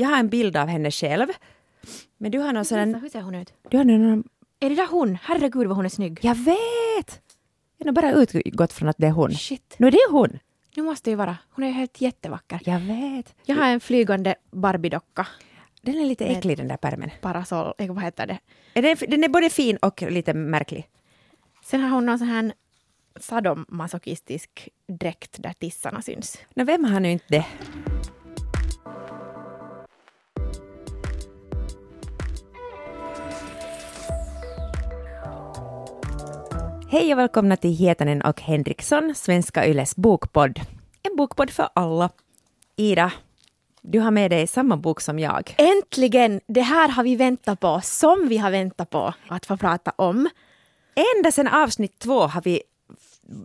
jag har en bild av henne själv. Men du har någon sån... Hur ser hon ut? Du har någon... Är det där hon? Herregud vad hon är snygg. Jag vet! Jag har bara utgått från att det är hon. Shit. Nu är det hon. Nu måste det ju vara. Hon är helt jättevacker. Jag vet. Jag har en flygande Barbie-docka. Den är lite äcklig den där pärmen. Parasoll, vad heter det? Är den, den är både fin och lite märklig. Sen har hon någon sån här sadomasochistisk dräkt där tissarna syns. Nå, vem har nu inte det? Hej och välkomna till Hietanen och Henriksson, Svenska Yles bokpodd. En bokpodd för alla. Ida, du har med dig samma bok som jag. Äntligen! Det här har vi väntat på, som vi har väntat på att få prata om. Ända sedan avsnitt två har vi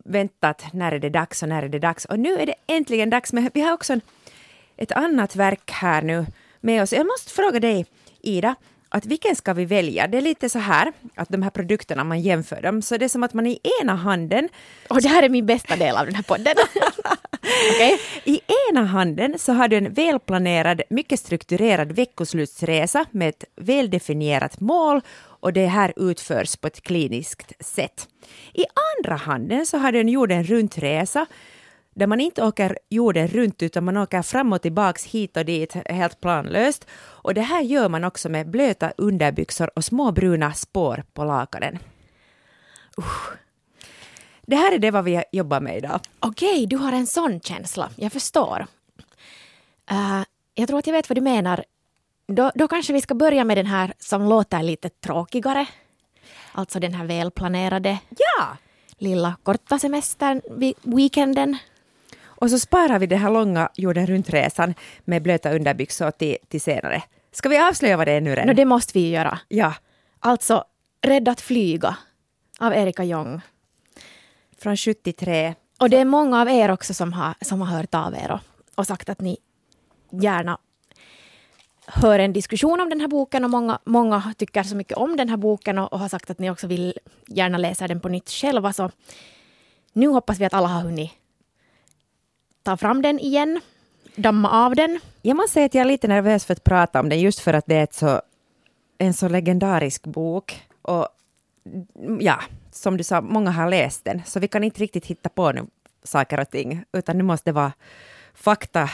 väntat när är det dags och när är det dags och nu är det äntligen dags. Men vi har också en, ett annat verk här nu med oss. Jag måste fråga dig, Ida, att vilken ska vi välja? Det är lite så här att de här produkterna, man jämför dem, så det är som att man i ena handen... Och det här är min bästa del av den här podden. okay. I ena handen så har du en välplanerad, mycket strukturerad veckoslutsresa med ett väldefinierat mål och det här utförs på ett kliniskt sätt. I andra handen så har du en jorden runt-resa där man inte åker jorden runt utan man åker fram och tillbaks hit och dit helt planlöst. Och det här gör man också med blöta underbyxor och små bruna spår på lakanen. Usch. Det här är det vad vi jobbar med idag. Okej, du har en sån känsla. Jag förstår. Uh, jag tror att jag vet vad du menar. Då, då kanske vi ska börja med den här som låter lite tråkigare. Alltså den här välplanerade Ja! lilla korta semestern, weekenden. Och så sparar vi den här långa jorden runt-resan med blöta underbyxor till, till senare. Ska vi avslöja vad det är nu redan? No, det måste vi göra. Ja. Alltså, Rädd att flyga av Erika Jong. Från 73. Och det är många av er också som har, som har hört av er och, och sagt att ni gärna hör en diskussion om den här boken och många, många tycker så mycket om den här boken och, och har sagt att ni också vill gärna läsa den på nytt själva. Så nu hoppas vi att alla har hunnit ta fram den igen, damma av den. Jag måste säga att jag är lite nervös för att prata om den just för att det är så, en så legendarisk bok. Och ja, som du sa, många har läst den, så vi kan inte riktigt hitta på nu saker och ting, utan nu måste det vara fakta,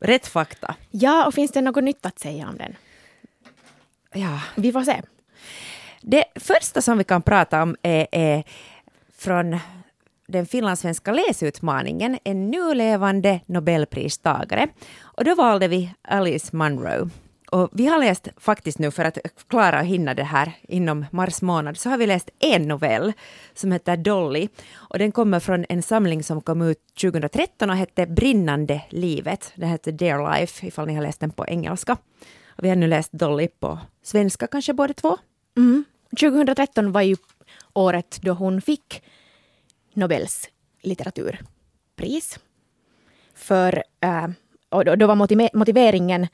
rätt fakta. Ja, och finns det något nytt att säga om den? Ja. Vi får se. Det första som vi kan prata om är, är från den finlandssvenska läsutmaningen, en nu levande nobelpristagare. Och då valde vi Alice Munro. Och vi har läst faktiskt nu, för att klara och hinna det här inom mars månad, så har vi läst en novell som heter Dolly. Och den kommer från en samling som kom ut 2013 och hette Brinnande livet. Den heter Dear Life, ifall ni har läst den på engelska. Och vi har nu läst Dolly på svenska, kanske båda två. Mm. 2013 var ju året då hon fick Nobels litteraturpris. För, eh, och då, var motiveringen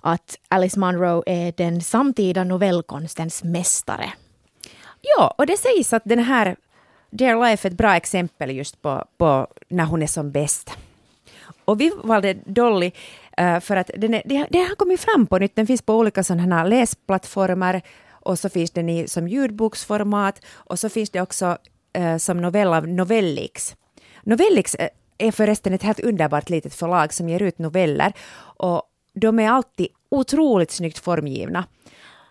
att Alice Munro är den samtida novellkonstens mästare. Ja, och det sägs att den här Dear Life är ett bra exempel just på, på när hon är som bäst. Och vi valde Dolly eh, för att den, är, den, har kommit fram på nytt. Den finns på olika sådana här läsplattformar och så finns den i, som ljudboksformat och så finns det också uh, som novell av Novellix. Novellix är förresten ett helt underbart litet förlag som ger ut noveller och de är alltid otroligt snyggt formgivna.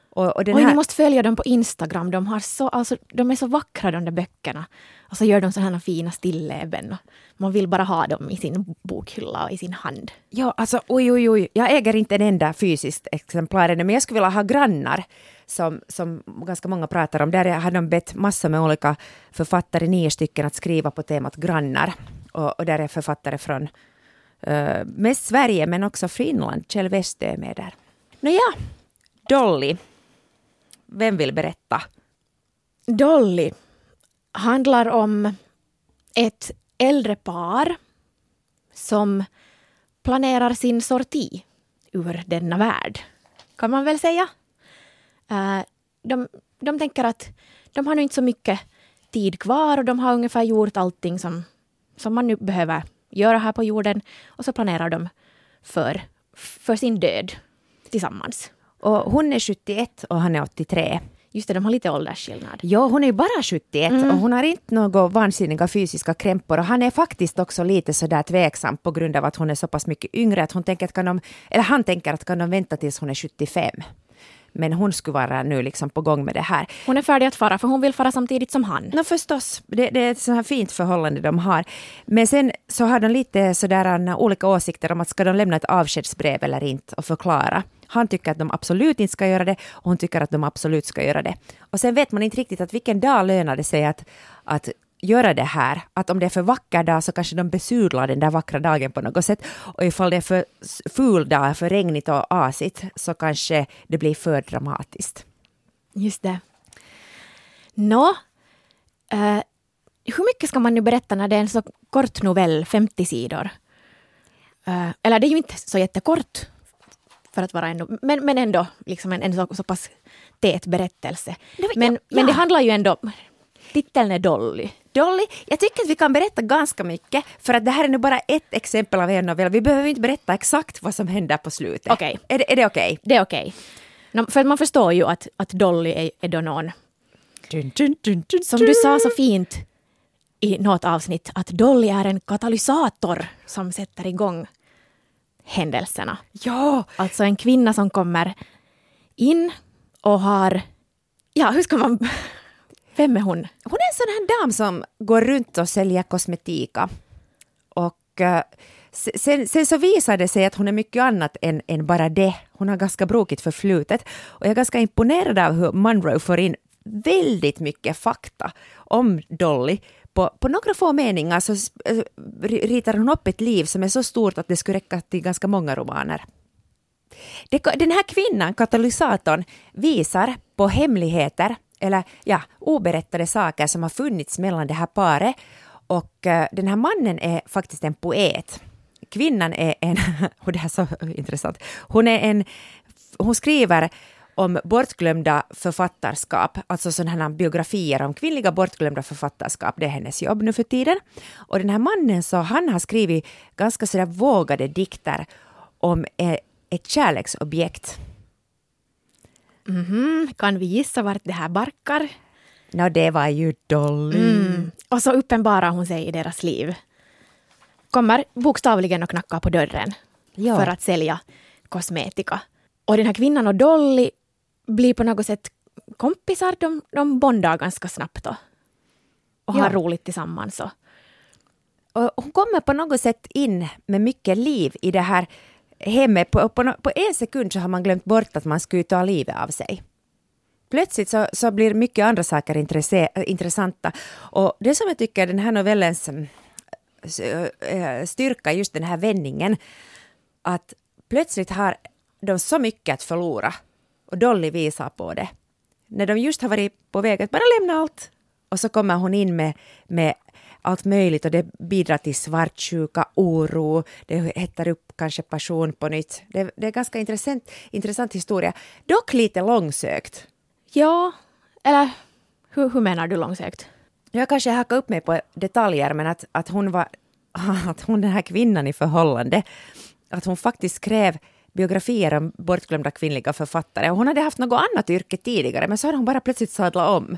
Och, och den Oj, här... ni måste följa dem på Instagram. De, har så, alltså, de är så vackra de där böckerna. Och så gör de sådana fina stilleben. Man vill bara ha dem i sin bokhylla och i sin hand. Ja, alltså oj, oj, oj. Jag äger inte en enda fysiskt exemplar ännu, men jag skulle vilja ha grannar som, som ganska många pratar om. Där har de bett massor med olika författare, nio stycken, att skriva på temat grannar. Och, och där är författare från uh, mest Sverige, men också Finland. Kjell Westö är med där. Nåja, Dolly. Vem vill berätta? Dolly handlar om ett äldre par som planerar sin sorti ur denna värld, kan man väl säga. Uh, de, de tänker att de har nu inte så mycket tid kvar och de har ungefär gjort allting som, som man nu behöver göra här på jorden och så planerar de för, för sin död. tillsammans. Och hon är 71 och han är 83. Just det, de har lite åldersskillnad. Ja, hon är ju bara 71 Mm. och hon har inte några vansinniga fysiska krämpor och han är faktiskt också lite sådär tveksam på grund av att hon är så pass mycket yngre att hon tänker att kan de, eller han tänker att kan de vänta tills hon är 75. Men hon skulle vara nu liksom på gång med det här. Hon är färdig att fara för hon vill fara samtidigt som han. Nå förstås, det, det är ett så här fint förhållande de har. Men sen så har de lite sådär olika åsikter om att ska de lämna ett avskedsbrev eller inte och förklara. Han tycker att de absolut inte ska göra det och hon tycker att de absolut ska göra det. Och sen vet man inte riktigt att vilken dag lönar det sig att, att göra det här. Att om det är för vacker dag så kanske de besudlar den där vackra dagen på något sätt. Och ifall det är för ful dag, för regnigt och asigt så kanske det blir för dramatiskt. Just det. Nå, eh, hur mycket ska man nu berätta när det är en så kort novell, 50 sidor? Eh, eller det är ju inte så jättekort för att vara ändå, men, men ändå liksom en, en så, så pass tät berättelse. men- Men, ja, men det handlar ju ändå, titeln är Dolly. Dolly, jag tycker att vi kan berätta ganska mycket, för att det här är nu bara ett exempel av en novell. Vi behöver inte berätta exakt vad som händer på slutet. Okej. Är, det- är det okej? Det är okej. Nå, För man förstår ju att, att Dolly är, är då någon dun, dun, dun, Som du sa så fint i något avsnitt, att Dolly är en katalysator som sätter igång händelserna. Ja, Alltså en kvinna som kommer in och har... Ja, hur ska man... Vem är hon? hon är en sån här dam som går runt och säljer kosmetika. Och uh, sen, sen så visar det sig att hon är mycket annat än, än bara det. Hon har ganska brokigt förflutet. Och jag är ganska imponerad av hur Munro får in väldigt mycket fakta om Dolly. På, på några få meningar så eh, ritar hon upp ett liv som är så stort att det skulle räcka till ganska många romaner. Den här kvinnan, katalysatorn, visar på hemligheter eller ja, oberättade saker som har funnits mellan det här paret. Och eh, den här mannen är faktiskt en poet. Kvinnan är en, och det här är så intressant, hon är en, hon skriver om bortglömda författarskap, alltså sådana här biografier om kvinnliga bortglömda författarskap, det är hennes jobb nu för tiden. Och den här mannen så han har skrivit ganska sådär vågade dikter om eh, ett kärleksobjekt. Mhm, kan vi gissa vart det här barkar? Nå, det var ju Dolly. Mm. Och så uppenbarar hon sig i deras liv. Kommer bokstavligen och knackar på dörren Ja. för att sälja kosmetika. Och den här kvinnan och Dolly blir på något sätt kompisar. De, de bondar ganska snabbt då. Och Ja. har roligt tillsammans. Och, Och hon kommer på något sätt in med mycket liv i det här hemmet. På, på, på en sekund så har man glömt bort att man skulle ta livet av sig. Plötsligt så, så blir mycket andra saker intresse, intressanta. Och det som jag tycker den här novellens mm, styrka, just den här vändningen, att plötsligt har de så mycket att förlora. Och Dolly visar på det. När de just har varit på väg att bara lämna allt. Och så kommer hon in med, med allt möjligt och det bidrar till svartsjuka, oro, det hettar upp kanske passion på nytt. Det, det är ganska intressant, intressant historia. Dock lite långsökt. ja, eller hur, hur menar du långsökt? Jag kanske hakar upp mig på detaljer, men att, att hon var, att hon den här kvinnan i förhållande, att hon faktiskt skrev biografier om bortglömda kvinnliga författare. Och hon hade haft något annat yrke tidigare, men så hade hon bara plötsligt sadlat om.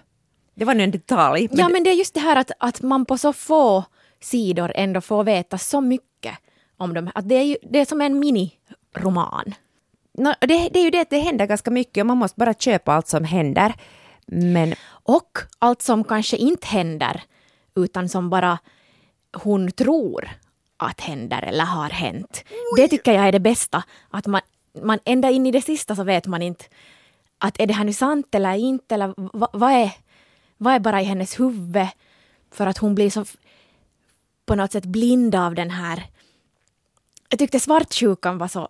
Det var nu en detalj. ja, men det är just det här att, att man på så få sidor ändå får veta så mycket om dem. Att det, är ju, det är som en miniroman. Det, det är ju det att det händer ganska mycket och man måste bara köpa allt som händer. Men Och allt som kanske inte händer, utan som bara hon tror att händer eller har hänt. Det tycker jag är det bästa. Att man, man ända in i det sista så vet man inte att är det här nu sant eller inte, eller va, vad, är, vad är bara i hennes huvud? För att hon blir så på något sätt blind av den här... Jag tyckte svartsjukan var så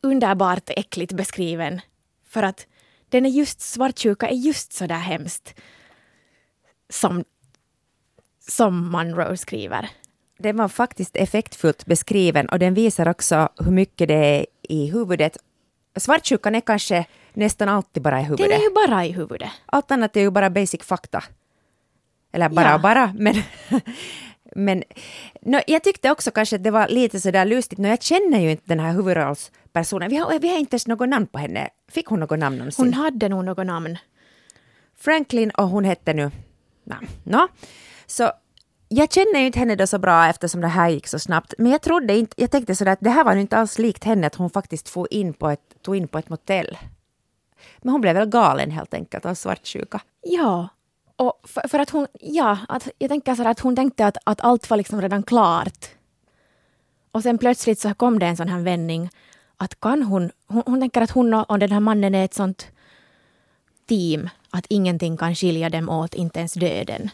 underbart äckligt beskriven. För att den är just, svartsjuka är just så där hemskt som, som Monroe skriver. den var faktiskt effektfullt beskriven och den visar också hur mycket det är i huvudet. Svartsjukan är kanske nästan alltid bara i Den huvudet. är ju bara i huvudet. Allt annat är ju bara basic fakta. Eller bara Ja. bara, men Men no, jag tyckte också kanske att det var lite sådär lustigt, no, jag känner ju inte den här huvudrollspersonen. Vi har, vi har inte ens något namn på henne. Fick hon något namn någonsin? Hon hade nog något namn. Franklin och hon hette nu... No. no. Så jag känner ju inte henne då så bra eftersom det här gick så snabbt. Men jag trodde inte, jag tänkte sådär att det här var inte alls likt henne att hon faktiskt in på ett, tog in på ett motell. Men hon blev väl galen helt enkelt av svartsjuka. Ja, och för, för, att hon, ja, att jag tänker så att hon tänkte att, att allt var liksom redan klart. Och sen plötsligt så kom det en sån här vändning att kan hon, hon, hon tänker att hon och, och den här mannen är ett sånt team att ingenting kan skilja dem åt, inte ens döden.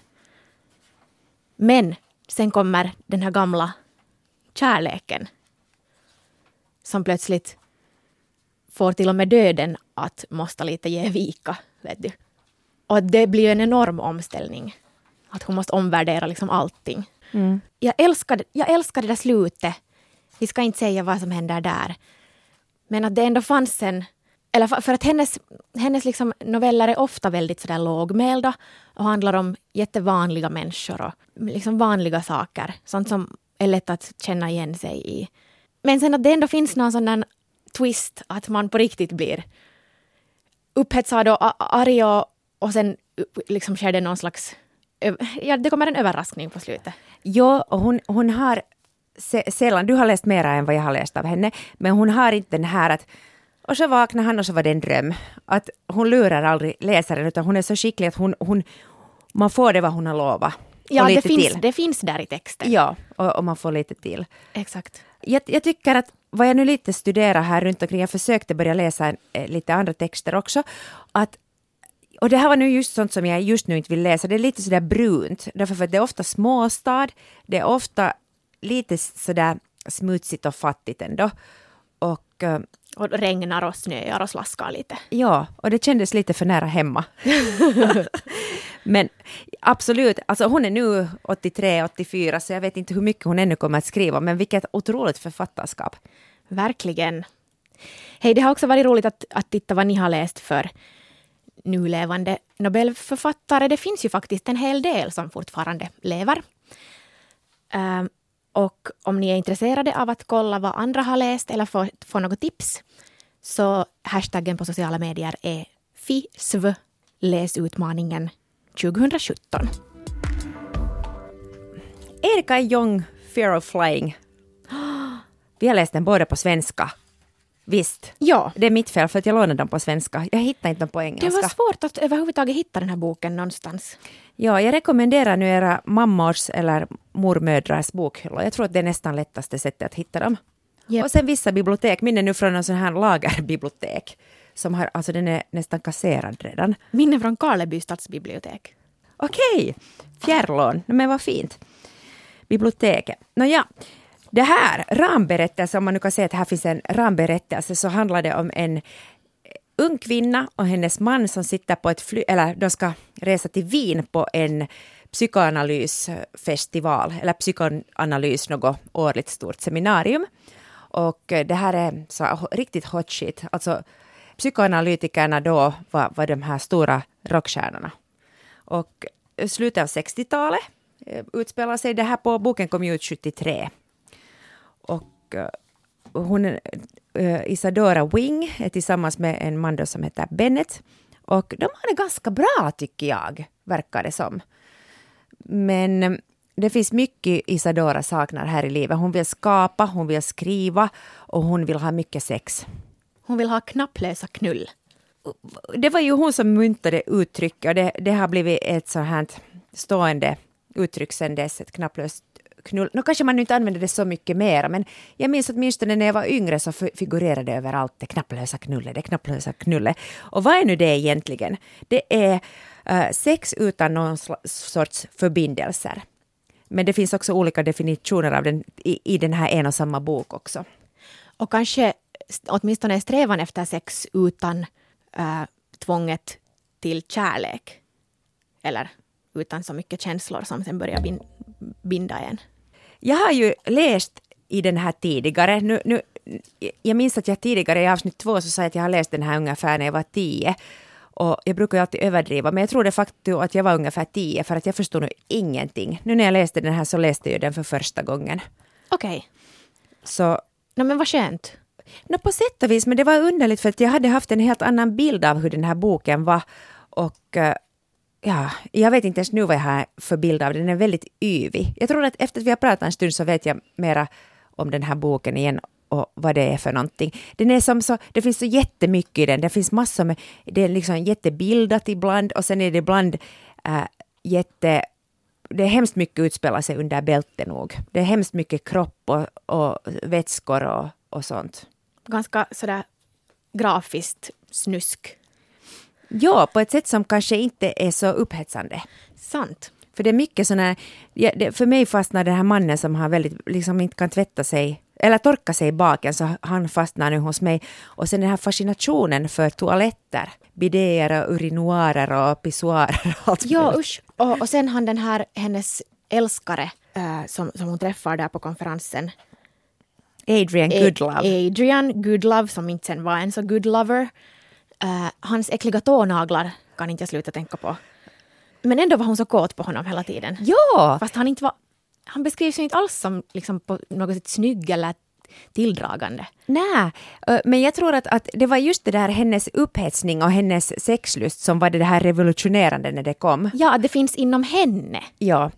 Men sen kommer den här gamla kärleken som plötsligt får till och med döden att måste lite ge vika. Vet du. Och det blir en enorm omställning. Att hon måste omvärdera liksom allting. Mm. Jag, älskar, jag älskar det där slutet. Vi ska inte säga vad som händer där. Men att det ändå fanns en... Eller för, att hennes, hennes liksom noveller är ofta väldigt sådär lågmälda och handlar om jättevanliga människor och liksom vanliga saker. Sånt som är lätt att känna igen sig i. Men sen att det ändå finns någon sån där twist att man på riktigt blir upphetsad och arg och, och sen liksom sker det någon slags... Ja, det kommer en överraskning på slutet. Ja, och hon, hon har sällan, du har läst mera än vad jag har läst av henne, men hon har inte den här att och så vaknar han och så var det en dröm. Att hon lurar aldrig läsaren utan hon är så skicklig att hon, hon man får det vad hon har lovat. Ja, det finns, det finns där i texten. Ja, och, och man får lite till. Exakt. Jag, jag, tycker att vad jag nu lite studerar här runt omkring, jag försökte börja läsa eh, lite andra texter också, att och det här var nu just sånt som jag just nu inte vill läsa. Det är lite sådär brunt, därför för att det är ofta småstad, det är ofta lite sådär smutsigt och fattigt ändå. Och, eh, och regnar och snöar och slaskar lite. Ja, och det kändes lite för nära hemma. Men absolut, alltså hon är nu 83, 84, så jag vet inte hur mycket hon ännu kommer att skriva, men vilket otroligt författarskap. Verkligen. Hej, det har också varit roligt att, att titta vad ni har läst för nulevande Nobelförfattare. Det finns ju faktiskt en hel del som fortfarande lever. Um, och om ni är intresserade av att kolla vad andra har läst eller få, få något tips så hashtaggen på sociala medier är FISV, läsutmaningen 2017. Erika Jong, Fear of Flying. Vi har läst den både på svenska Visst. Ja. Det är mitt fel för att jag lånade dem på svenska. Jag hittade inte dem på engelska. Det var svårt att överhuvudtaget hitta den här boken någonstans. Ja, jag rekommenderar nu era mammors eller mormödrars bokhyllor. Jag tror att det är nästan lättaste sättet att hitta dem. Yep. Och sen vissa bibliotek. Min är nu från en sån här lagerbibliotek. Som har, alltså den är nästan kasserad redan. Min är från Karleby stadsbibliotek. Okej, fjärrlån. Men vad fint. Biblioteket. Nåja, det här, ramberättelse, om man nu kan säga att här finns en ramberättelse, så handlar det om en ung kvinna och hennes man som sitter på ett fly, eller de ska resa till Wien på en psykoanalysfestival, eller psykoanalys, något årligt stort seminarium. Och det här är så riktigt hot shit. Alltså psykoanalytikerna då var, var de här stora rockstjärnorna. Och slutet av 60-talet eh, utspelar sig det här på, boken kom ju ut 73. Och eh, hon, eh, Isadora Wing är tillsammans med en man som heter Bennett. Och de har det ganska bra tycker jag, verkar det som. Men det finns mycket Isadora saknar här i livet. Hon vill skapa, hon vill skriva och hon vill ha mycket sex. Hon vill ha knapplösa knull. Det var ju hon som myntade uttrycket och det, det har blivit ett så här stående uttryck sedan dess, ett knapplöst knull. Nu kanske man inte använder det så mycket mer, men jag minns åtminstone när jag var yngre så figurerade det överallt det knapplösa knullet, det knapplösa knullet. Och vad är nu det egentligen? Det är uh, sex utan någon sorts förbindelser. Men det finns också olika definitioner av den i, i den här en och samma bok också. Och kanske åtminstone strävan efter sex utan uh, tvånget till kärlek. Eller utan så mycket känslor som sen börjar binda en. Jag har ju läst i den här tidigare. Nu, nu, jag minns att jag tidigare i avsnitt två så sa att jag har läst den här ungefär när jag var tio. Och jag brukar ju alltid överdriva, men jag tror det faktum att jag var ungefär tio, för att jag förstod nu ingenting. Nu när jag läste den här så läste jag den för första gången. Okej. Okay. Så... No, men vad skönt. No, på sätt och vis, men det var underligt för att jag hade haft en helt annan bild av hur den här boken var. Och eh, ja, jag vet inte ens nu vad jag har för bild av den. Den är väldigt yvig. Jag tror att efter att vi har pratat en stund så vet jag mera om den här boken igen och vad det är för någonting. Den är som så, det finns så jättemycket i den. Det finns massor med, det är liksom jättebildat ibland och sen är det ibland äh, jätte det är hemskt mycket utspelar sig under bältet nog. Det är hemskt mycket kropp och, och vätskor och, och sånt. Ganska sådär grafiskt snusk. Ja, på ett sätt som kanske inte är så upphetsande. Sant. För det är mycket sådana, ja, för mig fastnar den här mannen som har väldigt, liksom inte kan tvätta sig eller torka sig i baken, så han fastnar nu hos mig. Och sen den här fascinationen för toaletter, bidéer och urinoarer och pissoarer allt Ja, usch. Och, och sen han den här, hennes älskare äh, som, som hon träffar där på konferensen. Adrian Goodlove. Adrian Goodlove, som inte sen var en så good lover. Äh, hans äckliga tånaglar kan inte jag sluta tänka på. Men ändå var hon så kåt på honom hela tiden. Ja! Fast han inte var han beskrivs ju inte alls som liksom på något sätt snygg eller tilldragande. Nej, men jag tror att, att det var just det där hennes upphetsning och hennes sexlust som var det här revolutionerande när det kom. Ja, det finns inom henne. Ja,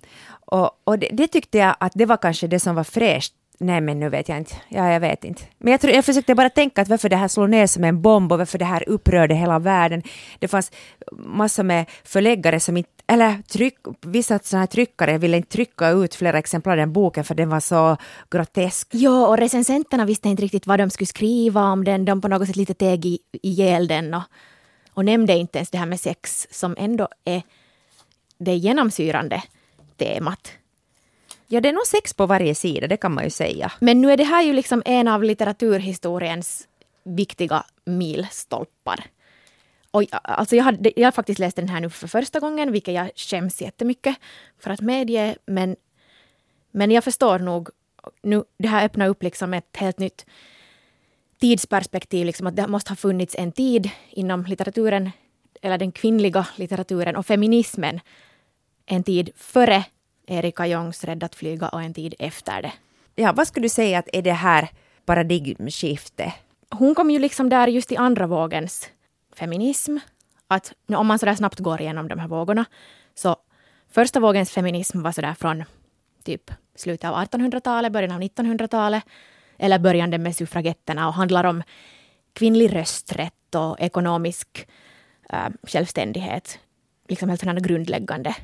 och, och det, det, tyckte jag att det var kanske det som var fräscht Nej men nu vet jag inte. Ja, jag vet inte. Men jag, tror, jag försökte bara tänka att varför det här slog ner som en bomb och varför det här upprörde hela världen. Det fanns massor med förläggare som inte, eller tryck, vissa sådana här tryckare ville inte trycka ut flera exemplar av den boken för den var så grotesk. Ja, och recensenterna visste inte riktigt vad de skulle skriva om den. De på något sätt lite teg ihjäl den och, och nämnde inte ens det här med sex som ändå är det genomsyrande temat Ja, det är nog sex på varje sida, det kan man ju säga. Men nu är det här ju liksom en av litteraturhistoriens viktiga milstolpar. Och alltså jag, har, jag har faktiskt läst den här nu för första gången, vilket jag skäms jättemycket för att medge. Men, men jag förstår nog, nu, det här öppnar upp liksom ett helt nytt tidsperspektiv, liksom att det måste ha funnits en tid inom litteraturen, eller den kvinnliga litteraturen och feminismen, en tid före Erika Jongs Rädd att flyga och en tid efter det. Ja, vad skulle du säga att är det här paradigmskifte? Hon kom ju liksom där just i andra vågens feminism. Att om man sådär snabbt går igenom de här vågorna så första vågens feminism var sådär från typ slutet av 1800-talet, början av 1900-talet eller börjande med suffragetterna och handlar om kvinnlig rösträtt och ekonomisk äh, självständighet. Liksom helt sådana grundläggande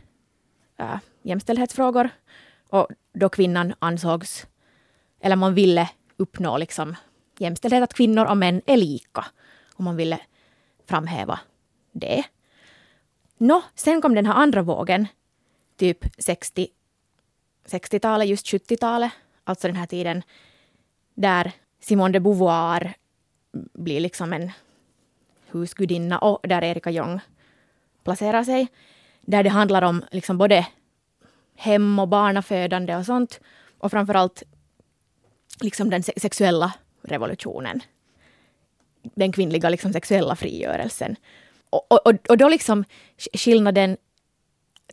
äh, jämställdhetsfrågor. Och då kvinnan ansågs, eller man ville uppnå liksom jämställdhet, att kvinnor och män är lika. Och man ville framhäva det. Nå, sen kom den här andra vågen, typ 60, 60-talet, just 70-talet, alltså den här tiden där Simone de Beauvoir blir liksom en husgudinna och där Erika Jong placerar sig. Där det handlar om liksom både hem och barnafödande och sånt. Och framförallt liksom den sexuella revolutionen. Den kvinnliga liksom sexuella frigörelsen. Och, och, och då liksom skillnaden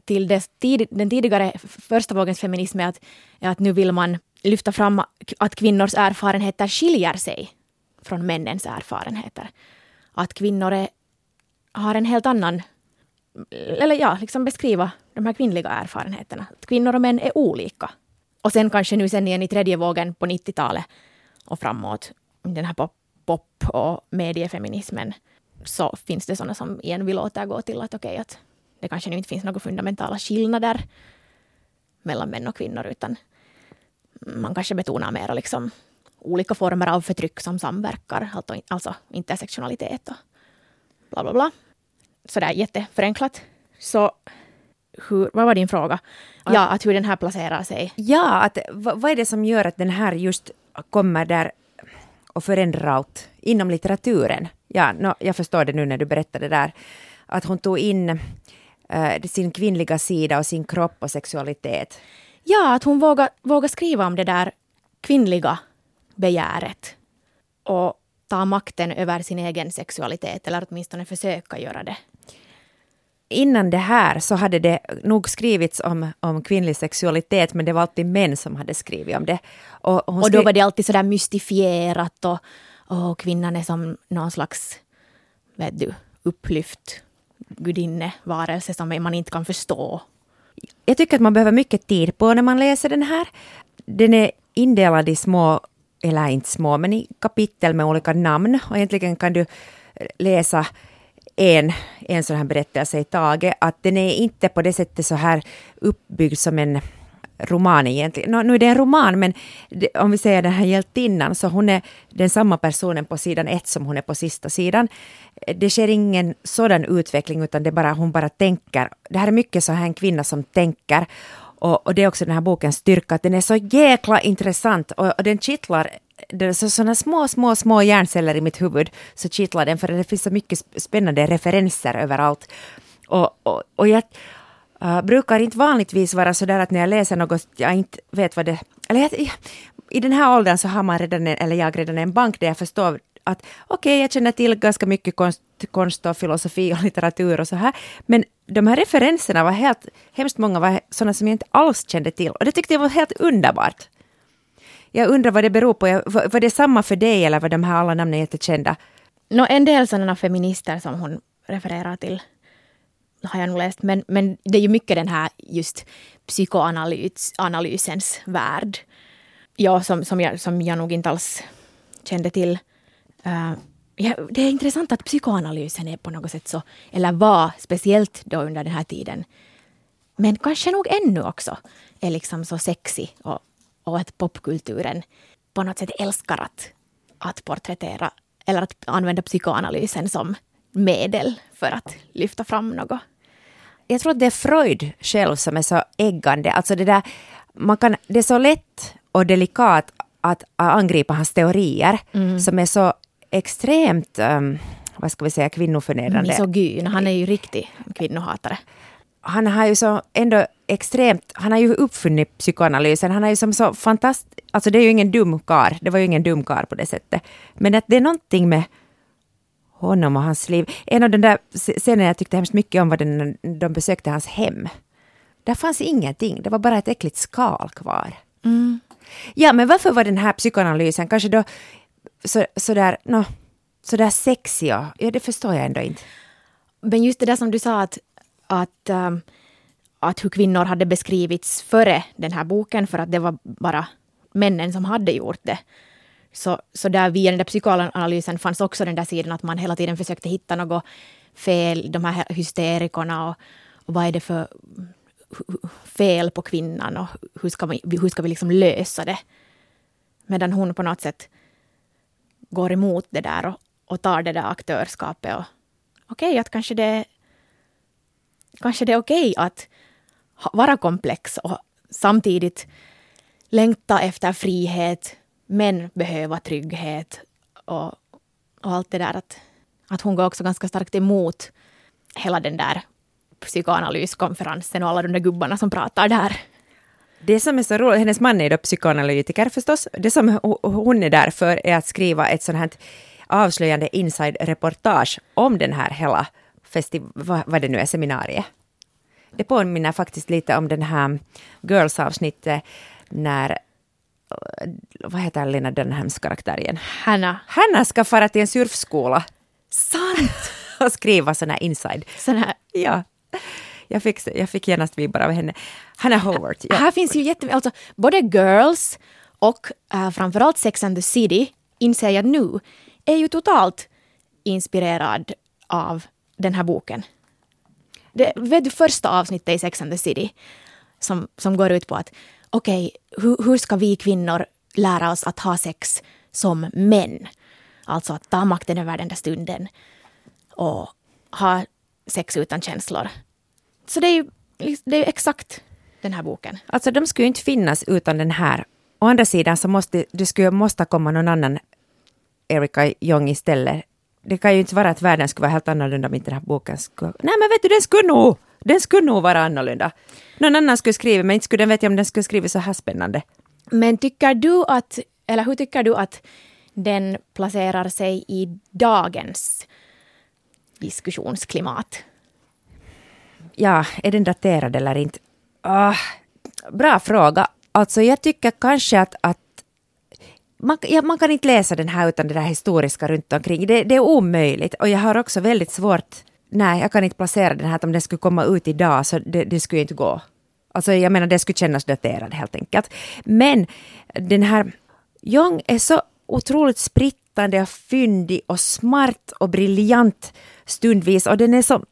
till dess, tid, den tidigare första vågens feminism är att, är att nu vill man lyfta fram att kvinnors erfarenheter skiljer sig från männens erfarenheter. Att kvinnor är, har en helt annan eller ja, liksom beskriva de här kvinnliga erfarenheterna. Att kvinnor och män är olika. Och sen kanske nu sen igen i tredje vågen på 90-talet och framåt, den här pop, pop och mediefeminismen, så finns det sådana som igen vill återgå till att okej, okay, att det kanske nu inte finns några fundamentala skillnader mellan män och kvinnor, utan man kanske betonar mer liksom olika former av förtryck som samverkar, alltså, alltså intersektionalitet och bla bla bla sådär jätteförenklat. Så hur, vad var din fråga? Ja, att hur den här placerar sig. Ja, att, vad, vad är det som gör att den här just kommer där och förändrar allt inom litteraturen? Ja, no, jag förstår det nu när du berättade där. Att hon tog in uh, sin kvinnliga sida och sin kropp och sexualitet. Ja, att hon vågar, vågar skriva om det där kvinnliga begäret. Och ta makten över sin egen sexualitet, eller åtminstone försöka göra det. Innan det här så hade det nog skrivits om, om kvinnlig sexualitet, men det var alltid män som hade skrivit om det. Och, och då var det alltid sådär mystifierat och, och kvinnan är som någon slags, vet du, upplyft gudinnevarelse som man inte kan förstå. Jag tycker att man behöver mycket tid på när man läser den här. Den är indelad i små, eller inte små, men i kapitel med olika namn. Och egentligen kan du läsa en, en sån här berättelse i taget. Att den är inte på det sättet så här uppbyggd som en roman egentligen. No, nu är det en roman, men det, om vi säger den här hjältinnan, så hon är den samma personen på sidan ett som hon är på sista sidan. Det sker ingen sådan utveckling, utan det bara, hon bara tänker. Det här är mycket så här en kvinna som tänker. Och, och det är också den här bokens styrka, att den är så jäkla intressant och, och den kittlar det är så, sådana små, små, små hjärnceller i mitt huvud så kittlar den för det finns så mycket spännande referenser överallt. Och, och, och jag uh, brukar inte vanligtvis vara så där att när jag läser något jag inte vet vad det... Eller jag, I den här åldern så har man redan, en, eller jag redan en bank där jag förstår att okej, okay, jag känner till ganska mycket konst, konst och filosofi och litteratur och så här. Men de här referenserna var helt, hemskt många var sådana som jag inte alls kände till. Och det tyckte jag var helt underbart. Jag undrar vad det beror på. Var, det samma för dig eller var de här alla namnen jättekända? No, en del sådana feminister som hon refererar till har jag nog läst. Men, men det är ju mycket den här just psykoanalysens värld. Ja, som, som, jag, som jag nog inte alls kände till. Uh, ja, det är intressant att psykoanalysen är på något sätt så, eller var speciellt då under den här tiden, men kanske nog ännu också, är liksom så sexy och, och att popkulturen på något sätt älskar att, att porträttera eller att använda psykoanalysen som medel för att lyfta fram något jag tror att det är Freud själv som är så äggande. Alltså det, där, man kan, det är så lätt och delikat att angripa hans teorier mm. som är så extremt, um, vad ska vi säga, kvinnoförnedrande. Misogyn, han är ju riktig kvinnohatare. Han har ju så ändå extremt, han har ju uppfunnit psykoanalysen, han är ju som så fantastiskt, alltså det är ju ingen dum kar, det var ju ingen dum kar på det sättet. Men att det är någonting med honom och hans liv. En av de där scenerna jag tyckte hemskt mycket om var den när de besökte hans hem. Där fanns ingenting, det var bara ett äckligt skal kvar. Mm. Ja, men varför var den här psykoanalysen kanske då så, sådär, no, sådär sexig? Och, ja, det förstår jag ändå inte. Men just det där som du sa att, att, um, att hur kvinnor hade beskrivits före den här boken för att det var bara männen som hade gjort det. Så, så där via den där psykoanalysen fanns också den där sidan att man hela tiden försökte hitta något fel, de här hysterikerna och, och vad är det för fel på kvinnan och hur ska, vi, hur ska vi liksom lösa det? Medan hon på något sätt går emot det där och, och tar det där aktörskapet. Okej, okay, att kanske det, kanske det är okej okay att vara komplex och samtidigt längta efter frihet, men behöva trygghet och, och allt det där. Att, att hon går också ganska starkt emot hela den där psykoanalyskonferensen och alla de där gubbarna som pratar där. Det som är så roligt, hennes man är då psykoanalytiker förstås. Det som hon är där för är att skriva ett sånt här avslöjande inside-reportage om den här hela festival, vad det nu är, seminariet. Det påminner faktiskt lite om den här Girls-avsnittet när vad heter Lena Dunhams karaktär igen? Hanna. Hanna ska fara till en surfskola. Sant! och skriva sådana här inside. Sån här. Ja. Jag fick, jag fick genast vibbar av henne. Hanna Howard. Ja. Här finns ju jättemycket, alltså både Girls och uh, framförallt Sex and the City, inser jag nu, är ju totalt inspirerad av den här boken. Det, vet du första avsnittet i Sex and the City som, som går ut på att okej, okay, hur, hur ska vi kvinnor lära oss att ha sex som män? Alltså att ta makten över den där stunden och ha sex utan känslor. Så det är ju det är exakt den här boken. Alltså de skulle ju inte finnas utan den här. Å andra sidan så måste det skulle måste komma någon annan Erika Jong istället. Det kan ju inte vara att världen skulle vara helt annorlunda om inte den här boken skulle... Nej men vet du, den skulle nog den skulle nog vara annorlunda. Någon annan skulle skriva, men inte skulle den vet jag om den skulle skriva så här spännande. Men tycker du att, eller hur tycker du att den placerar sig i dagens diskussionsklimat? ja, är den daterad eller inte? Ah, bra fråga. Alltså jag tycker kanske att, att man, ja, man kan inte läsa den här utan det där historiska runt omkring. Det, det är omöjligt. Och jag har också väldigt svårt, nej jag kan inte placera den här, att om den skulle komma ut idag så det, det skulle inte gå. Alltså jag menar det skulle kännas daterad helt enkelt. Men den här Jong är så otroligt sprittande och fyndig och smart och briljant stundvis och den är så...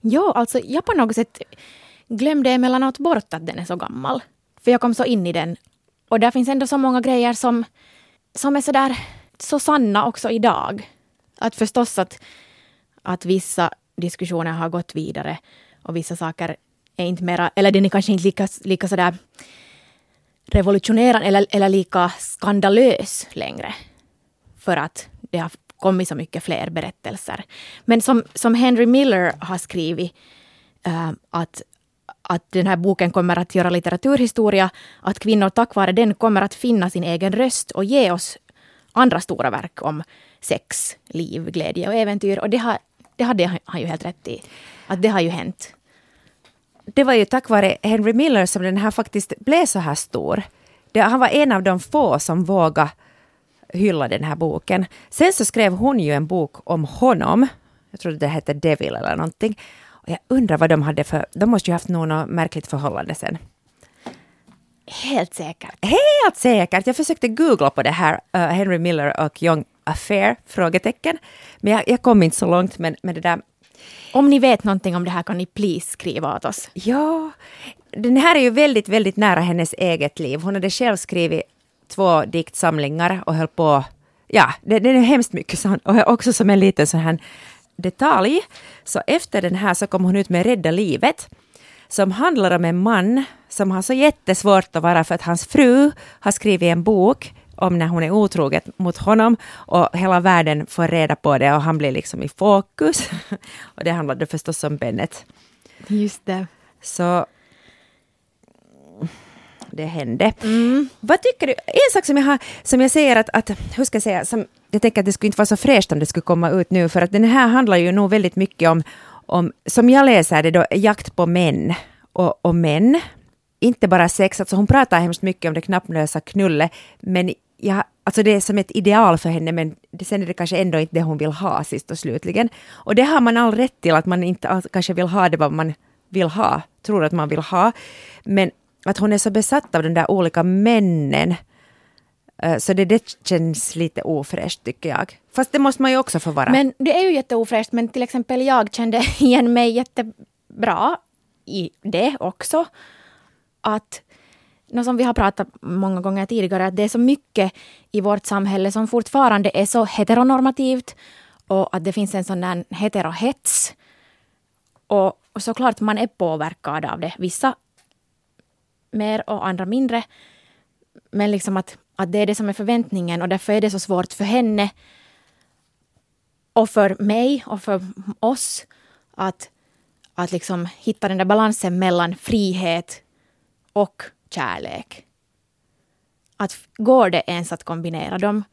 Ja, alltså jag på något sätt glömde emellanåt bort att den är så gammal. För jag kom så in i den. Och där finns ändå så många grejer som, som är sådär så sanna också idag. Att förstås att, att vissa diskussioner har gått vidare och vissa saker är inte mera, eller den är kanske inte lika, lika sådär revolutionerande eller, eller lika skandalös längre. För att det har kommit så mycket fler berättelser. Men som, som Henry Miller har skrivit, äh, att, att den här boken kommer att göra litteraturhistoria, att kvinnor tack vare den kommer att finna sin egen röst och ge oss andra stora verk om sex, liv, glädje och äventyr. Och det, har, det hade han ju helt rätt i. Att det har ju hänt det var ju tack vare Henry Miller som den här faktiskt blev så här stor. Det, han var en av de få som vågade hylla den här boken. Sen så skrev hon ju en bok om honom. Jag tror det hette Devil eller någonting. Och jag undrar vad de hade för... De måste ju haft något märkligt förhållande sen. Helt säkert. Helt säkert. Jag försökte googla på det här, uh, Henry Miller och Young Affair? Frågetecken. Men jag, jag kom inte så långt med, med det där om ni vet någonting om det här kan ni please skriva åt oss. Ja, den här är ju väldigt, väldigt nära hennes eget liv. Hon hade själv skrivit två diktsamlingar och höll på, ja, det, det är hemskt mycket sånt. Och också som en liten sån här detalj, så efter den här så kom hon ut med Rädda livet, som handlar om en man som har så jättesvårt att vara för att hans fru har skrivit en bok om när hon är otrogen mot honom och hela världen får reda på det och han blir liksom i fokus. och det handlade förstås om Bennet. Just det. Så det hände. Mm. Vad tycker du? En sak som jag, har, som jag säger att, att, hur ska jag säga, som jag tänker att det skulle inte vara så fräscht om det skulle komma ut nu, för att den här handlar ju nog väldigt mycket om, om som jag läser det då, jakt på män och, och män. Inte bara sex, alltså hon pratar hemskt mycket om det knapplösa knullet, men ja, alltså det är som ett ideal för henne men det, sen är det kanske ändå inte det hon vill ha sist och slutligen. Och det har man all rätt till, att man inte kanske vill ha det vad man vill ha, tror att man vill ha. Men att hon är så besatt av de där olika männen eh, så det, det känns lite ofräscht tycker jag. Fast det måste man ju också få vara. Men det är ju jätteofräscht men till exempel jag kände igen mig jättebra i det också. Att något som vi har pratat många gånger tidigare, att det är så mycket i vårt samhälle som fortfarande är så heteronormativt och att det finns en sån där heterohets. Och, och såklart man är påverkad av det. Vissa mer och andra mindre. Men liksom att, att det är det som är förväntningen och därför är det så svårt för henne och för mig och för oss att, att liksom hitta den där balansen mellan frihet och kärlek. Att går det ens att kombinera dem?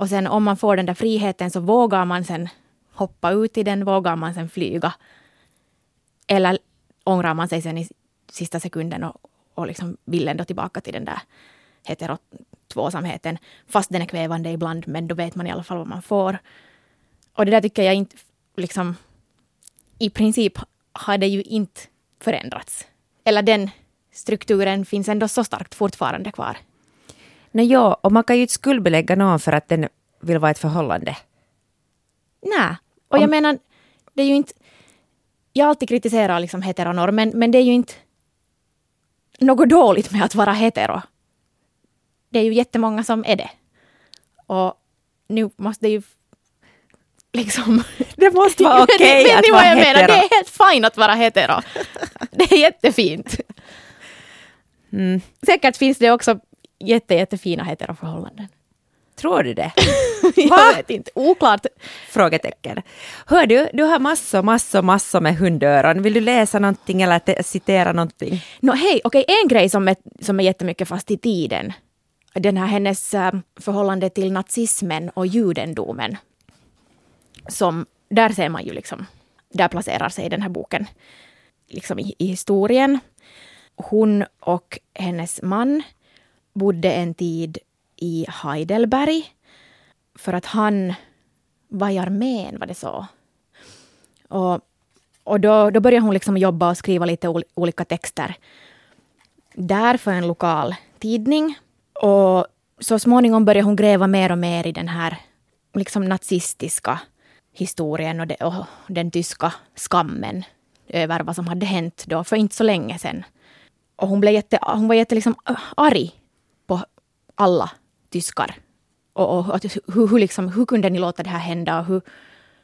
Och sen om man får den där friheten så vågar man sen hoppa ut i den, vågar man sen flyga. Eller ångrar man sig sen i sista sekunden och, och liksom vill ändå tillbaka till den där heterotvåsamheten. Fast den är kvävande ibland, men då vet man i alla fall vad man får. Och det där tycker jag inte, liksom, i princip har det ju inte förändrats. Eller den strukturen finns ändå så starkt fortfarande kvar. Nej, ja, och man kan ju inte skuldbelägga någon för att den vill vara ett förhållande. Nej, och Om... jag menar, det är ju inte... Jag alltid kritiserar liksom heteronorm, men, men det är ju inte något dåligt med att vara hetero. Det är ju jättemånga som är det. Och nu måste det ju liksom... Det måste vara okej okay att vara hetero. Menar? Det är helt fint att vara hetero. Det är jättefint. Mm. Säkert finns det också jätte, jättefina heteroförhållanden. Tror du det? jag vet inte, oklart. Frågetecken. Hör du, du har massor, massor, massor med hundöron. Vill du läsa någonting eller citera någonting? No, Hej, okej, okay, en grej som är, som är jättemycket fast i tiden. Den här hennes äh, förhållande till nazismen och judendomen. Som, där ser man ju liksom, där placerar sig den här boken. liksom i, i historien. Hon och hennes man bodde en tid i Heidelberg för att han var i armén, var det så? Och, och då, då började hon liksom jobba och skriva lite ol, olika texter där för en lokal tidning. Och så småningom började hon gräva mer och mer i den här liksom nazistiska historien och, de, och den tyska skammen över vad som hade hänt då för inte så länge sedan. Och hon, blev jätte, hon var jätte liksom arg på alla tyskar. Och, och, och hur, hur, liksom, hur kunde ni låta det här hända och, hur,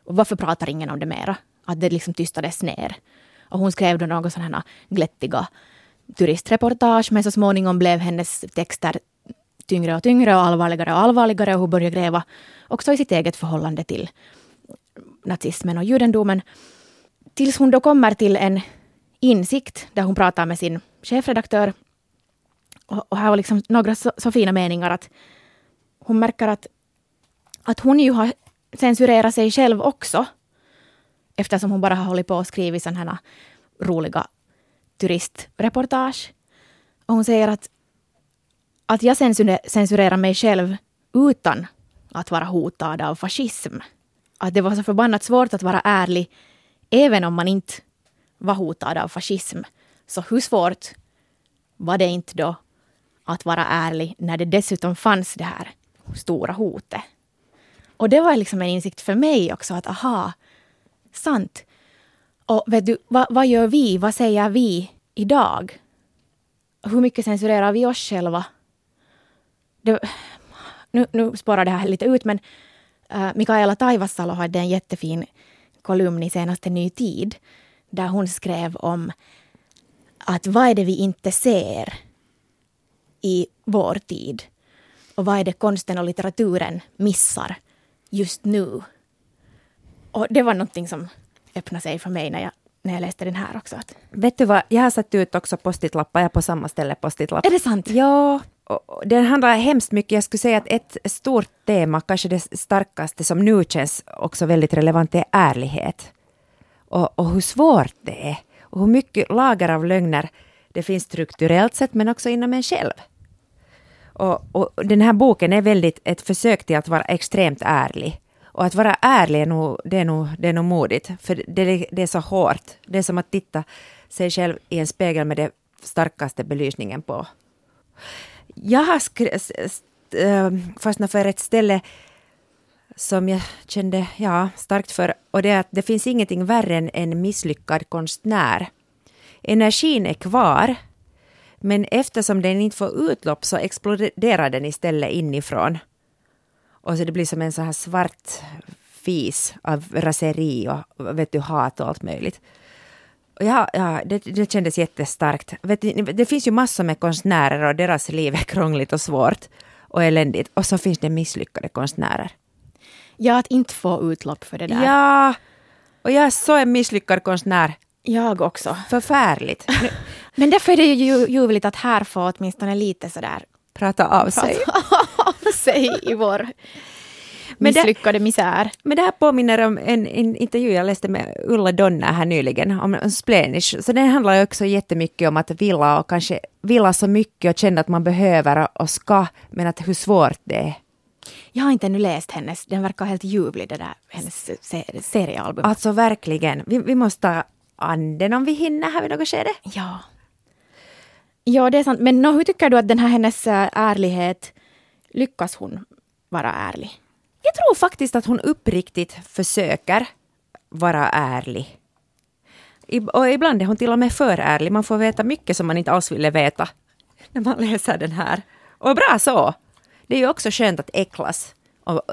och varför pratar ingen om det mera? Att det liksom tystades ner. Och hon skrev då några sådana glättiga turistreportage men så småningom blev hennes texter tyngre och tyngre och allvarligare och allvarligare och hon började gräva också i sitt eget förhållande till nazismen och judendomen. Tills hon då kommer till en insikt där hon pratar med sin chefredaktör. Och, och här var liksom några så, så, fina meningar att hon märker att, att hon ju har censurerat sig själv också. Eftersom hon bara har hållit på och skrivit sådana här roliga turistreportage. Och hon säger att, att jag censurerar mig själv utan att vara hotad av fascism. Att det var så förbannat svårt att vara ärlig även om man inte var hotad av fascism. Så hur svårt var det inte då att vara ärlig när det dessutom fanns det här stora hotet? Och det var liksom en insikt för mig också att aha, sant. Och vet du, vad, vad gör vi? Vad säger vi idag? Hur mycket censurerar vi oss själva? Det, nu, nu spårar det här lite ut, men uh, Mikaela Taivassalo hade en jättefin kolumn i senaste Ny Tid där hon skrev om att vad är det vi inte ser i vår tid? Och vad är det konsten och litteraturen missar just nu? Och det var någonting som öppnade sig för mig när jag, när jag läste den här också. Vet du vad, jag har satt ut också postitlappar, jag på samma ställe postitlappar. Är det sant? Ja, det handlar hemskt mycket, jag skulle säga att ett stort tema, kanske det starkaste som nu känns också väldigt relevant, är ärlighet. Och, och hur svårt det är. Och hur mycket lager av lögner det finns strukturellt sett, men också inom en själv. Och, och, den här boken är väldigt ett försök till att vara extremt ärlig. Och att vara ärlig är nog, det är nog, det är nog modigt, för det, det är så hårt. Det är som att titta sig själv i en spegel med den starkaste belysningen på. Jag har eh, fastnat för ett ställe som jag kände ja, starkt för och det är att det finns ingenting värre än en misslyckad konstnär. Energin är kvar men eftersom den inte får utlopp så exploderar den istället inifrån. Och så det blir som en så här svart fis av raseri och vet du, hat och allt möjligt. Ja, ja det, det kändes jättestarkt. Vet du, det finns ju massor med konstnärer och deras liv är krångligt och svårt och eländigt. Och så finns det misslyckade konstnärer. Ja, att inte få utlopp för det där. Ja, och jag är så en misslyckad konstnär. Jag också. Förfärligt. Men därför är det ju ljuvligt att här få åtminstone lite sådär prata av sig. Prata av sig i vår misslyckade misär. Men det här påminner om en, en intervju jag läste med Ulla Donner här nyligen om splenish. Så den handlar ju också jättemycket om att vilja och kanske vilja så mycket och känna att man behöver och ska, men att hur svårt det är. Jag har inte ännu läst hennes, den verkar helt ljuvlig det där, hennes seriealbum. Alltså verkligen, vi, vi måste ta anden om vi hinner här vid något skede. Ja. Ja, det är sant. Men no, hur tycker du att den här hennes äh, ärlighet, lyckas hon vara ärlig? Jag tror faktiskt att hon uppriktigt försöker vara ärlig. Och ibland är hon till och med för ärlig. Man får veta mycket som man inte alls ville veta när man läser den här. Och bra så! Det är ju också skönt att äcklas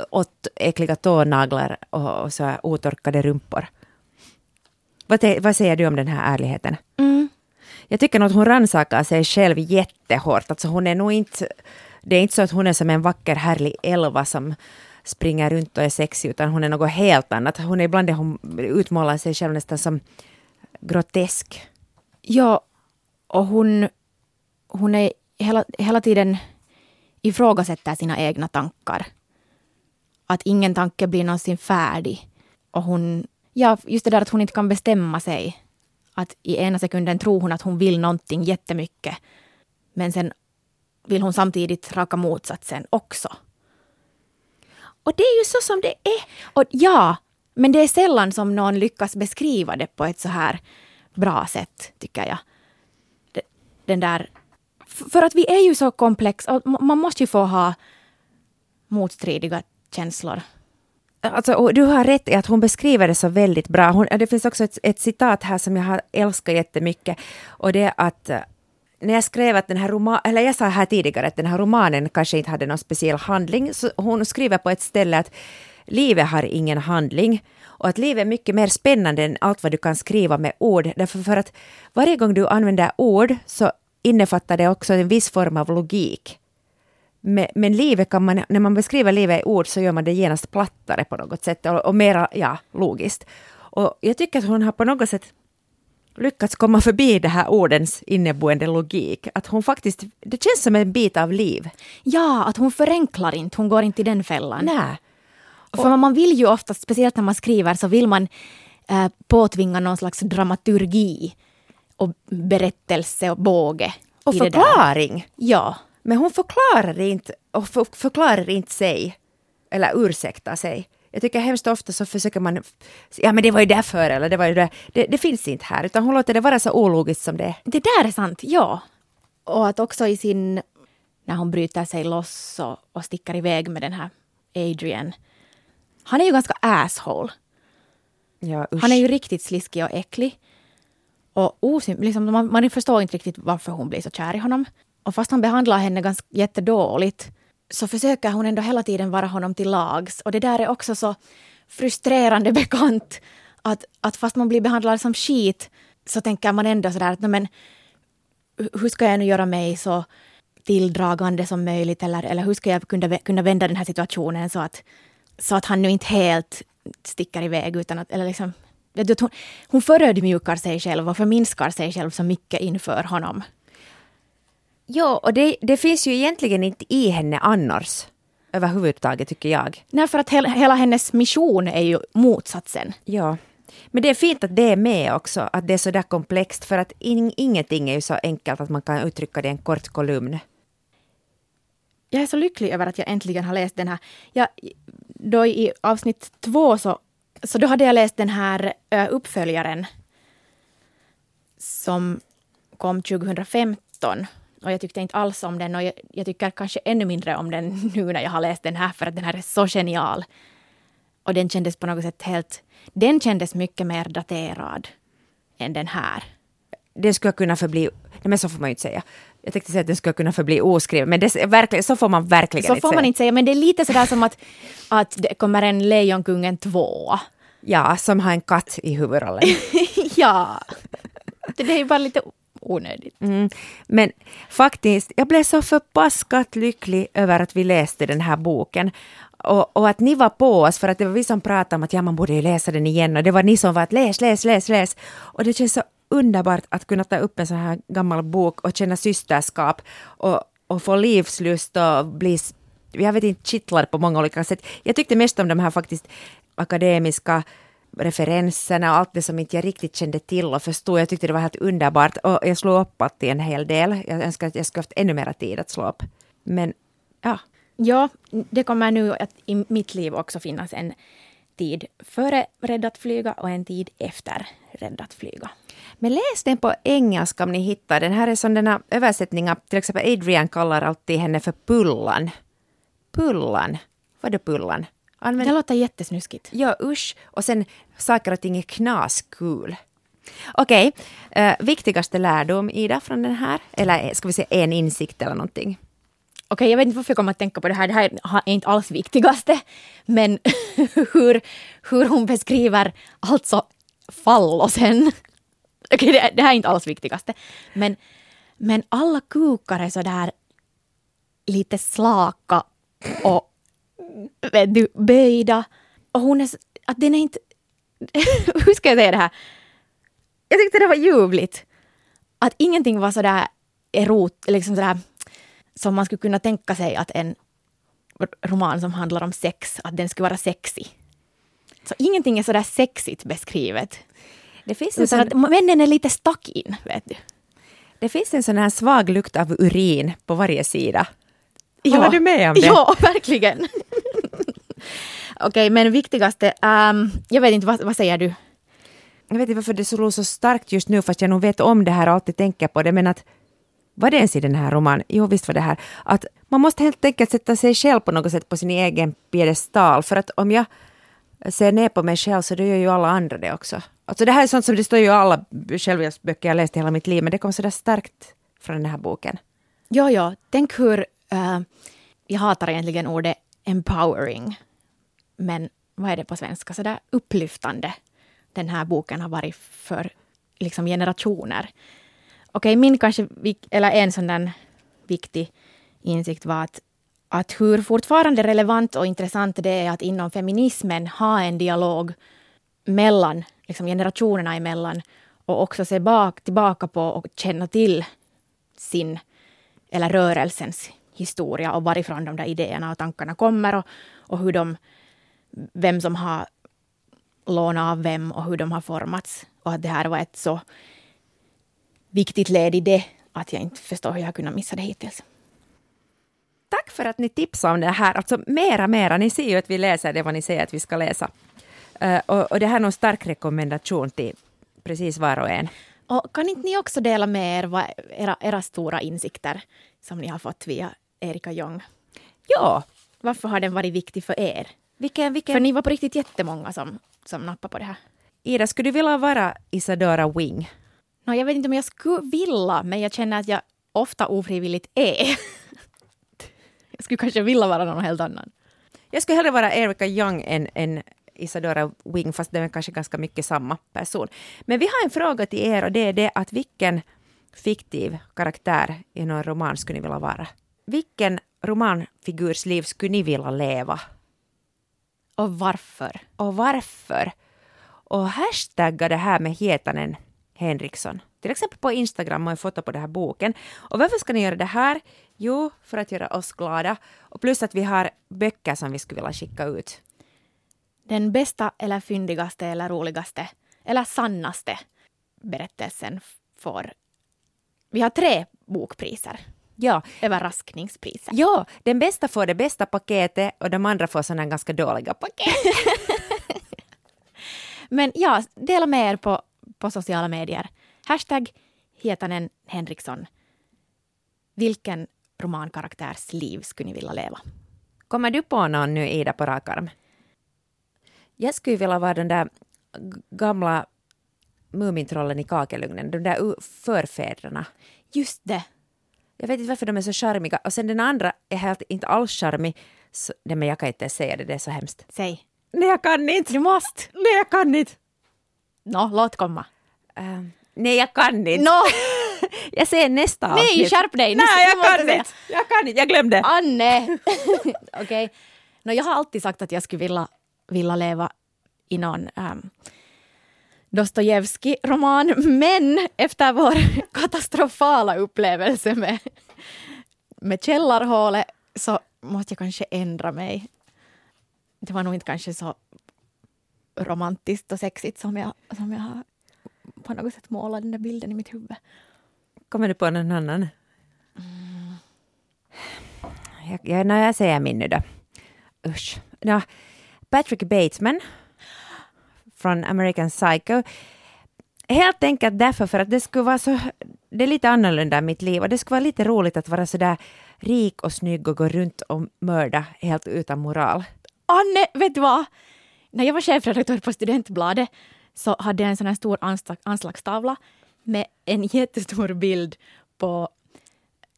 åt äckliga tånaglar och, så otorkade rumpor. Vad, vad, säger du om den här ärligheten? Mm. Jag tycker nog att hon rannsakar sig själv jättehårt. Alltså hon är nog inte, det är inte så att hon är som en vacker härlig elva som springer runt och är sexig, utan hon är något helt annat. Hon är ibland hon utmålar sig själv nästan som grotesk. Ja, och hon, hon är hela, hela tiden ifrågasätter sina egna tankar. Att ingen tanke blir någonsin färdig. Och hon, ja, just det där att hon inte kan bestämma sig. Att i ena sekunden tror hon att hon vill någonting jättemycket. Men sen vill hon samtidigt raka motsatsen också. Och det är ju så som det är. Och ja, men det är sällan som någon lyckas beskriva det på ett så här bra sätt, tycker jag. Den där... För att vi är ju så komplexa och man måste ju få ha motstridiga känslor. Alltså, du har rätt i att hon beskriver det så väldigt bra. Hon, det finns också ett, ett, citat här som jag har älskat jättemycket. Och det är att eh, när jag skrev att den här romanen, eller jag sa här tidigare att den här romanen kanske inte hade någon speciell handling, så hon skriver på ett ställe att livet har ingen handling och att livet är mycket mer spännande än allt vad du kan skriva med ord. Därför för att varje gång du använder ord så innefattar det också en viss form av logik. Men, men livet kan man, när man beskriver livet i ord så gör man det genast plattare på något sätt och, och mera ja, logiskt. Och jag tycker att hon har på något sätt lyckats komma förbi det här ordens inneboende logik. Att hon faktiskt, det känns som en bit av liv. Ja, att hon förenklar inte, hon går inte i den fällan. Nej. För man vill ju ofta, speciellt när man skriver, så vill man eh, påtvinga någon slags dramaturgi och berättelse och båge. Och förklaring. Ja. Men hon förklarar inte, och för, förklarar inte sig, eller ursäktar sig. Jag tycker hemskt ofta så försöker man, ja men det var ju därför eller det var ju det, det, det finns inte här, utan hon låter det vara så ologiskt som det är. Det där är sant, ja. Och att också i sin, när hon bryter sig loss och, och sticker iväg med den här Adrian, han är ju ganska asshole. Ja, han är ju riktigt sliskig och äcklig. Och osym, liksom, man, man förstår inte riktigt varför hon blir så kär i honom. Och fast han behandlar henne ganska jättedåligt så försöker hon ändå hela tiden vara honom till lags. Och det där är också så frustrerande bekant. Att, att fast man blir behandlad som skit så tänker man ändå sådär att men hur ska jag nu göra mig så tilldragande som möjligt eller, eller hur ska jag kunna, kunna vända den här situationen så att, så att han nu inte helt sticker iväg utan att, eller liksom, hon, hon förödmjukar sig själv och förminskar sig själv så mycket inför honom. Ja, och det, det finns ju egentligen inte i henne annars överhuvudtaget tycker jag. Nej, för att hela, hela hennes mission är ju motsatsen. Ja. Men det är fint att det är med också, att det är så där komplext, för att in, ingenting är ju så enkelt att man kan uttrycka det i en kort kolumn. Jag är så lycklig över att jag äntligen har läst den här. Jag, då i avsnitt två så, så då hade jag läst den här uppföljaren som kom 2015 och jag tyckte inte alls om den och jag, jag, tycker kanske ännu mindre om den nu när jag har läst den här för att den här är så genial. Och den kändes på något sätt helt... Den kändes mycket mer daterad än den här. Den skulle kunna förbli... Nej men så får man ju inte säga. Jag tänkte säga att den skulle kunna förbli oskriven, men det, verkligen, så får man verkligen så inte får säga. man inte säga, men det är lite sådär som att, att det kommer en Lejonkungen 2. Ja, som har en katt i huvudrollen. ja. Det är ju bara lite onödigt. Mm. Men faktiskt, jag blev så förbaskat lycklig över att vi läste den här boken. Och, och, att ni var på oss, för att det var vi som pratade om att ja, man borde ju läsa den igen. Och det var ni som var att läs, läs, läs, läs. Och det känns så underbart att kunna ta upp en sån här gammal bok och känna systerskap och, och få livslust och bli, jag vet inte, kittlad på många olika sätt. Jag tyckte mest om de här faktiskt akademiska referenserna och allt det som inte jag riktigt kände till och förstod. Jag tyckte det var helt underbart och jag slog upp allt i en hel del. Jag önskar att jag skulle haft ännu mer tid att slå upp. Men ja. Ja, det kommer nu att i mitt liv också finnas en tid före Rädd att flyga och en tid efter Rädd att flyga. Men läs den på engelska om ni hittar den. Här är sådana översättningar, till exempel Adrian kallar alltid henne för Pullan. Pullan? Vad är Pullan? Använd... Det låter jättesnuskigt. Ja, usch. Och sen saker och ting är knaskul. Okej, okay. uh, viktigaste lärdom, Ida, från den här? Eller ska vi säga en insikt eller någonting? Okej, okay, jag vet inte varför jag kommer att tänka på det här. Det här är inte alls viktigaste. Men hur, hur hon beskriver alltså fallosen. Okej, okay, det, det, här är inte alls viktigaste. Men, men alla kukar är så där lite slaka och vet du, böjda. Och hon är att den är inte... hur ska jag säga det här? Jag tyckte det var ljuvligt. Att ingenting var sådär erot, liksom sådär som man skulle kunna tänka sig att en roman som handlar om sex, att den skulle vara sexig. Så ingenting är sådär sexigt beskrivet. Det finns, en Utan sån, männen är lite stuck in, vet du. det, finns en sån, här svag lukt av urin på varje sida. Håller du med om det? Ja, verkligen. Okej, men viktigaste, ehm, jag vet inte, vad, vad säger du? Jag vet inte varför det slår så starkt just nu, fast jag nog vet om det här och alltid tänker på det, men att var det ens i den här romanen? Jo, visst var det här. Att man måste helt enkelt sätta sig själv på något sätt på sin egen piedestal, för att om jag ser ner på mig själv så då gör ju alla andra det också. Alltså det här är sånt som det står ju i alla självhjälpsböcker jag läst i hela mitt liv, men det kom så där starkt från den här boken. Ja, ja, tänk hur, eh, jag hatar egentligen ordet empowering, men vad är det på svenska, så där upplyftande den här boken har varit för liksom generationer. Okej, min kanske, eller en sån där viktig insikt var att, att hur fortfarande relevant och intressant det är att inom feminismen ha en dialog mellan liksom generationerna emellan och också se bak, tillbaka på och känna till sin eller rörelsens historia och varifrån de där idéerna och tankarna kommer och, och hur de, vem som har lånat av vem och hur de har formats. Och att det här var ett så viktigt led i det att jag inte förstår hur jag har kunnat missa det hittills. Tack för att ni tipsade om det här. Alltså mera, mera. Ni ser ju att vi läser det vad ni säger att vi ska läsa. Eh, och, och det här är en stark rekommendation till precis var och en. Och kan inte ni också dela med er vad era, era stora insikter som ni har fått via Erika Jong? Ja, Varför har den varit viktig för er? Vilken, vilken... För ni var på riktigt jättemånga som, som nappade på det här. Ida, skulle du vilja vara Isadora Wing? Nå, jag vet inte om jag skulle vilja, men jag känner att jag ofta ofrivilligt är. jag skulle kanske vilja vara någon helt annan. Jag skulle hellre vara Erika Young än, än Isadora Wing, fast det är kanske ganska mycket samma person. Men vi har en fråga till er och det är det att vilken fiktiv karaktär i någon roman skulle ni vilja vara? Vilken romanfigurs liv skulle ni vilja leva? Och varför? Och varför? Och hashtagga det här med Hietanen Henriksson. Till exempel på Instagram och en foto på den här boken. Och varför ska ni göra det här? Jo, för att göra oss glada. Och plus att vi har böcker som vi skulle vilja skicka ut. Den bästa eller fyndigaste eller roligaste eller sannaste berättelsen får... Vi har tre bokpriser. Ja, Överraskningspriser. ja, den bästa får det bästa paketet och de andra får sådana ganska dåliga paket. Men ja, dela med er på, på sociala medier. Hashtag Hietanen Henriksson. Vilken romankaraktärs liv skulle ni vilja leva? Kommer du på någon nu, Ida, på rak arm? Jag skulle vilja vara den där gamla Mumintrollen i Kakelugnen, de där förfäderna. Just det. Jag vet inte varför de är så charmiga. Och sen den andra är helt inte alls charmig. Så, nej, men jag kan inte säga det, det är så hemskt. Säg. Nej, jag kan inte. Du måste. Nej, jag kan inte. Nå, låt komma. Uh, nej, jag kan inte. Nå, Jag ser nästa nej, avsnitt. skärp dig! Nej, jag måste kan inte. Jag kan inte. Jag glömde. Anne! Okej. Nå, jag har alltid sagt att jag skulle vilja, vilja leva i någon um, Dostojevskij-roman, men efter vår katastrofala upplevelse med, med källarhålet så måste jag kanske ändra mig. Det var nog inte kanske så romantiskt och sexigt som jag, som jag har på något sätt målat den där bilden i mitt huvud. Kommer du på någon annan? Mm. Jag, jag, när jag säger min nu då. Usch. Ja, Patrick Bateman från American Psycho. Helt enkelt därför för att det skulle vara så, det är lite annorlunda i mitt liv och det skulle vara lite roligt att vara så där rik och snygg och gå runt och mörda helt utan moral. Anne, vet du vad? När jag var chefredaktör på Studentbladet så hade jag en sån här stor anslag, anslagstavla med en jättestor bild på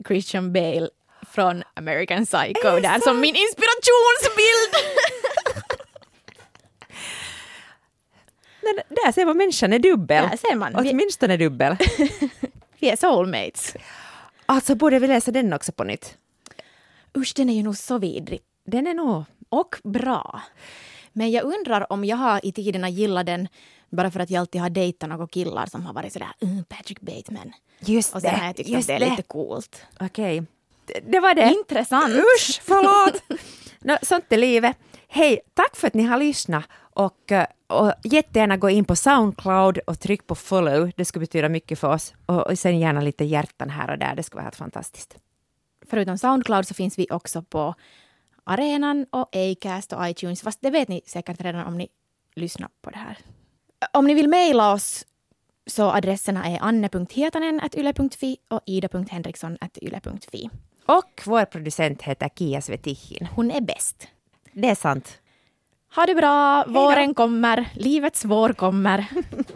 Christian Bale från American Psycho där som min inspirationsbild! Men där ser man människan är dubbel. Där ser man. Åtminstone dubbel. vi är soulmates. Alltså borde vi läsa den också på nytt? Usch, den är ju nog så vidrig. Den är nog... Och bra. Men jag undrar om jag har i tiderna gillat den bara för att jag alltid har dejtat några killar som har varit sådär uh, Patrick Bateman. Just Och sen har jag tyckt att det är lite coolt. Okej. Det, det var det. Intressant. Usch, förlåt! no, sånt är livet. Hej, tack för att ni har lyssnat. Och, eh, och jättegärna gå in på Soundcloud och tryck på follow. Det skulle betyda mycket för oss. Och, och sen gärna lite hjärtan här och där. Det skulle vara helt fantastiskt. Förutom Soundcloud så finns vi också på Arenan och Acast och iTunes. Fast det vet ni säkert redan om ni lyssnar på det här. Om ni vill mejla oss så adresserna är anne.hietanen.yle.fi och ida.henriksson.yle.fi. Och vår producent heter Kia Svetihin. Hon är bäst. Det är sant. Ha det bra, våren kommer, livets vår kommer.